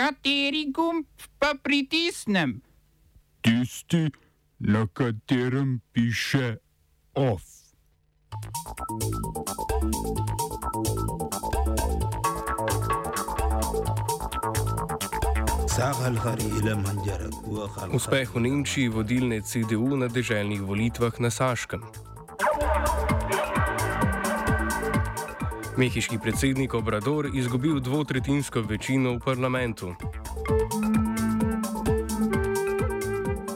Kateri gumb pa pritisnem? Tisti, na katerem piše OF. Uspeh v Nemčiji vodilne CDU na deželnih volitvah na Saškem. Mehiški predsednik Obrador izgubil dvotretinsko večino v parlamentu.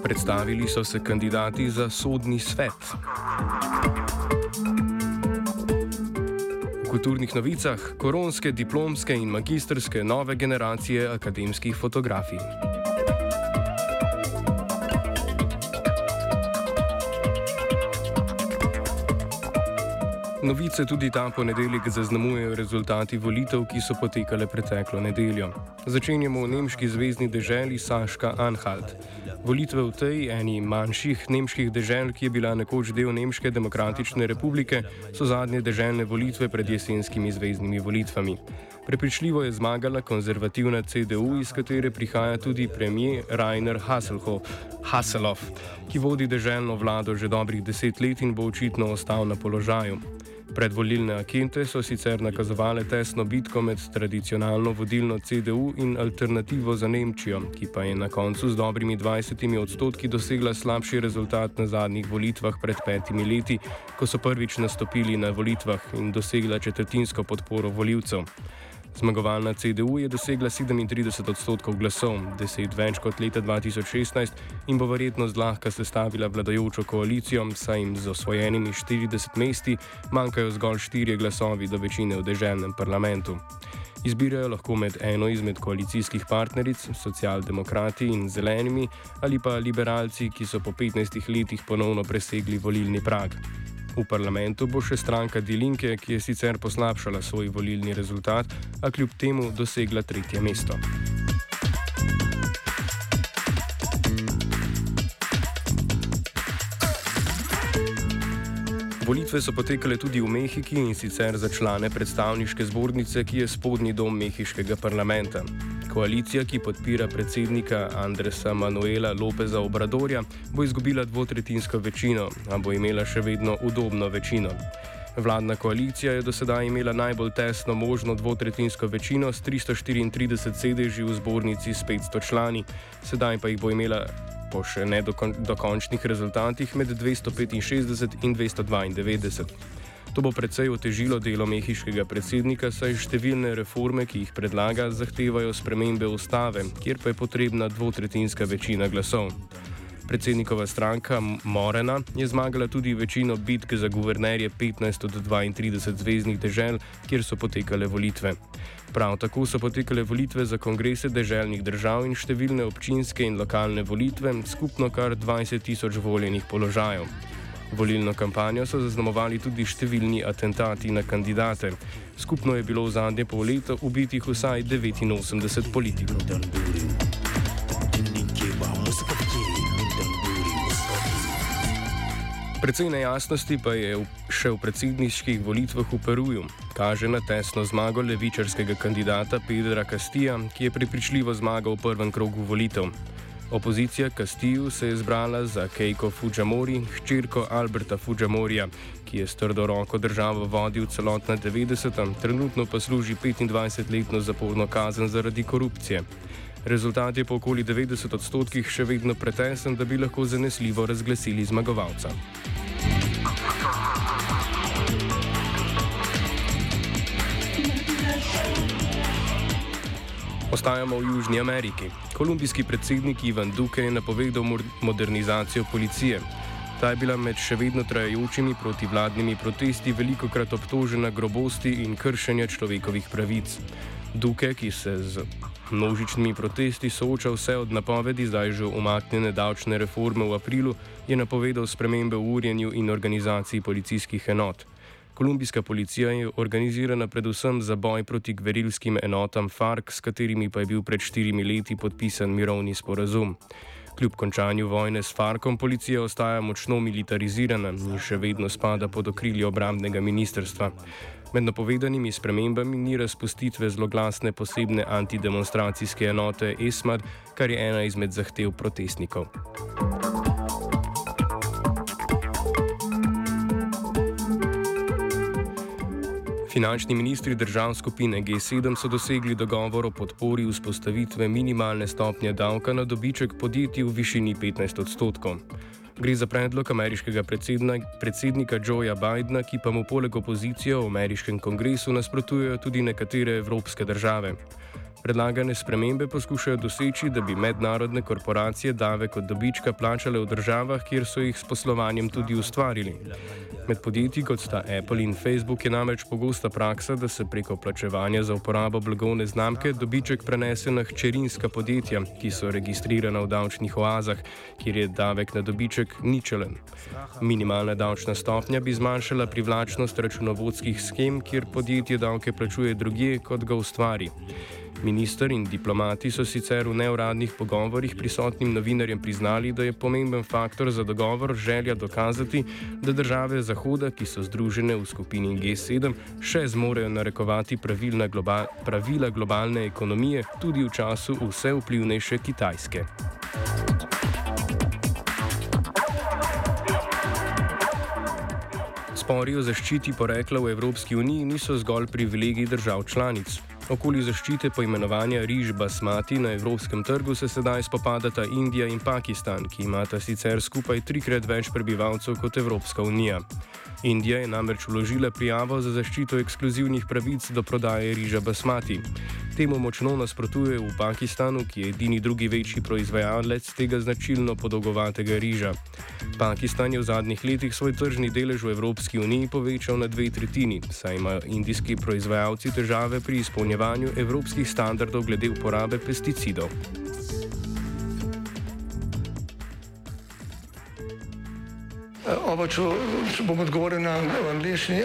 Predstavili so se kandidati za sodni svet. V kulturnih novicah koronske, diplomske in magistrske nove generacije akademskih fotografij. Novice tudi ta ponedeljek zaznamujejo rezultati volitev, ki so potekale preteklo nedeljo. Začenjamo v nemški zvezdni deželi Saška Anhalt. Volitve v tej eni manjših nemških dežel, ki je bila nekoč del Nemške demokratične republike, so zadnje deželne volitve pred jesenskimi zvezdnimi volitvami. Prepričljivo je zmagala konzervativna CDU, iz katere prihaja tudi premijer Rainer Hasselhoff, ki vodi deželno vlado že dobrih deset let in bo očitno ostal na položaju. Predvolilne agente so sicer nakazovale tesno bitko med tradicionalno vodilno CDU in alternativo za Nemčijo, ki pa je na koncu z dobrimi 20 odstotki dosegla slabši rezultat na zadnjih volitvah pred petimi leti, ko so prvič nastopili na volitvah in dosegla četrtinsko podporo voljivcev. Zmagovalna CDU je dosegla 37 odstotkov glasov, 10 več kot leta 2016 in bo verjetno zlahka sestavila vladajočo koalicijo, saj jim z osvojenimi 40 mesti manjkajo zgolj 4 glasovi do večine v državnem parlamentu. Izbirajo lahko med eno izmed koalicijskih partneric, socialdemokrati in zelenimi, ali pa liberalci, ki so po 15 letih ponovno presegli volilni prag. V parlamentu bo še stranka Dilinke, ki je sicer poslabšala svoj volilni rezultat, a kljub temu dosegla tretje mesto. Volitve so potekale tudi v Mehiki in sicer za člane predstavniške zbornice, ki je spodnji dom mehiškega parlamenta. Koalicija, ki podpira predsednika Andresa Manuela Lopeza Obradorja, bo izgubila dvotretinsko večino, a bo imela še vedno udobno večino. Vladna koalicija je do sedaj imela najbolj tesno možno dvotretinsko večino s 334 sedeži v zbornici s 500 člani, sedaj pa jih bo imela po še ne dokončnih rezultatih med 265 in 292. To bo predvsej otežilo delo mehiškega predsednika, saj številne reforme, ki jih predlaga, zahtevajo spremembe ustave, kjer pa je potrebna dvotretinska večina glasov. Predsednikova stranka Morena je zmagala tudi večino bitk za guvernerje 15 od 32 zvezdnih dežel, kjer so potekale volitve. Prav tako so potekale volitve za kongrese deželnih držav in številne občinske in lokalne volitve, skupno kar 20 tisoč voljenih položajev. Volilno kampanjo so zaznamovali tudi številni atentati na kandidate. Skupno je bilo v zadnje pol leta ubitih vsaj 89 politikov. Predvsej nejasnosti pa je še v predsedniških volitvah v Peruju. Kaže na tesno zmago levičarskega kandidata Pedra Castilla, ki je prepričljivo zmagal v prvem krogu volitev. Opozicija Castillo se je zbrala za Keiko Fujimori, hčerko Alberta Fujimorija, ki je s trdo roko državo vodil celotna 90. trenutno pa služi 25-letno zaporno kazen zaradi korupcije. Rezultat je po okoli 90 odstotkih še vedno pretesen, da bi lahko zanesljivo razglasili zmagovalca. Ostajamo v Južni Ameriki. Kolumbijski predsednik Ivan Duque je napovedal modernizacijo policije. Ta je bila med še vedno trajajočimi protivladnimi protesti veliko krat obtožena grobosti in kršenja človekovih pravic. Duque, ki se z množičnimi protesti sooča vse od napovedi zdaj že umaknjene davčne reforme v aprilu, je napovedal spremembe v urjenju in organizaciji policijskih enot. Kolumbijska policija je organizirana predvsem za boj proti gverilskim enotam FARC, s katerimi pa je bil pred štirimi leti podpisan mirovni sporazum. Kljub končanju vojne s FARC-om policija ostaja močno militarizirana in še vedno spada pod okrilje obrambnega ministrstva. Med napovedanimi spremembami ni razpustitve zloglasne posebne antidemonstracijske enote ESMAD, kar je ena izmed zahtev protestnikov. Finančni ministri držav skupine G7 so dosegli dogovor o podpori vzpostavitve minimalne stopnje davka na dobiček podjetij v višini 15 odstotkov. Gre za predlog ameriškega predsednika Joea Bidna, ki pa mu poleg opozicije v ameriškem kongresu nasprotujejo tudi nekatere evropske države. Predlagane spremembe poskušajo doseči, da bi mednarodne korporacije davek od dobička plačale v državah, kjer so jih s poslovanjem tudi ustvarili. Med podjetji kot sta Apple in Facebook je namreč pogosta praksa, da se preko plačevanja za uporabo blagovne znamke dobiček prenese na hčerinska podjetja, ki so registrirana v davčnih oazah, kjer je davek na dobiček ničelen. Minimalna davčna stopnja bi zmanjšala privlačnost računovodskih schem, kjer podjetje davke plačuje drugje, kot ga ustvari. Minister in diplomati so sicer v neuradnih pogovorjih prisotnim novinarjem priznali, da je pomemben faktor za dogovor želja dokazati, da države Zahoda, ki so združene v skupini G7, še zmorejo narekovati globa pravila globalne ekonomije tudi v času vse vplivnejše Kitajske. Spori o zaščiti porekla v Evropski uniji niso zgolj privilegij držav članic. Okoli zaščite poimenovanja riž basmati na evropskem trgu se sedaj spopadata Indija in Pakistan, ki imata sicer skupaj trikrat več prebivalcev kot Evropska unija. Indija je namreč vložila prijavo za zaščito ekskluzivnih pravic do prodaje riža basmati. Temu močno nasprotuje v Pakistanu, ki je edini drugi večji proizvajalec tega značilno podolgovatega riža. Pakistan je v zadnjih letih svoj tržni delež v Evropski uniji povečal na dve tretjini, saj imajo indijski proizvajalci težave pri izpolnjevanju evropskih standardov glede uporabe pesticidov. Oba, če, če bom odgovoril na angliški.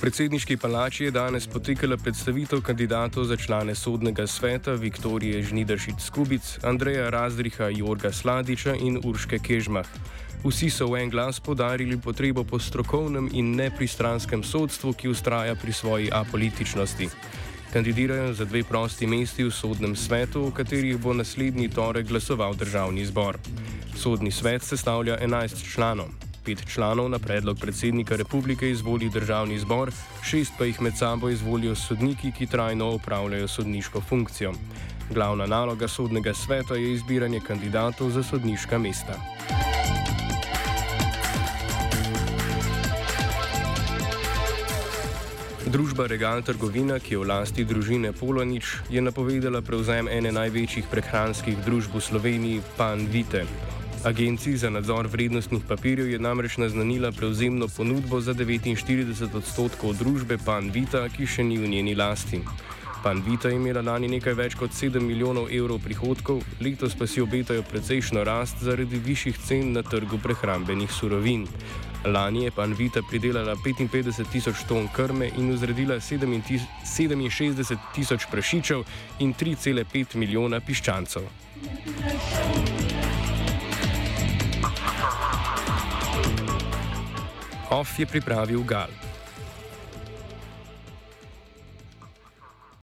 Predsedniški palači je danes potekala predstavitev kandidatov za člane sodnega sveta Viktorije Žnidašic Skubic, Andreja Razdriha, Jorga Sladiča in Urške Kežmah. Vsi so v en glas podarili potrebo po strokovnem in nepristranskem sodstvu, ki ustraja pri svoji apolitičnosti. Kandidirajo za dve prosti mesti v sodnem svetu, v katerih bo naslednji torek glasoval državni zbor. Sodni svet sestavlja 11 članov. Pet članov na predlog predsednika republike izvoli državni zbor, šest pa jih med sabo izvolijo sodniki, ki trajno upravljajo sodniško funkcijo. Glavna naloga sodnega sveta je izbiranje kandidatov za sodniška mesta. Družba Regal Trgovina, ki je v lasti družine Polonič, je napovedala prevzem ene največjih prehranskih družb v Sloveniji, Pan Vite. Agenciji za nadzor vrednostnih papirjev je namreč naznanila prevzemno ponudbo za 49 odstotkov družbe Pan Vita, ki še ni v njeni lasti. Pan Vita je imela lani nekaj več kot 7 milijonov evrov prihodkov, letos pa si obetajo precejšno rast zaradi višjih cen na trgu prehrambenih surovin. Lani je Pan Vita pridelala 55 tisoč ton krme in vzredila 67 tisoč prašičev in 3,5 milijona piščancov. OF je pripravil Gal.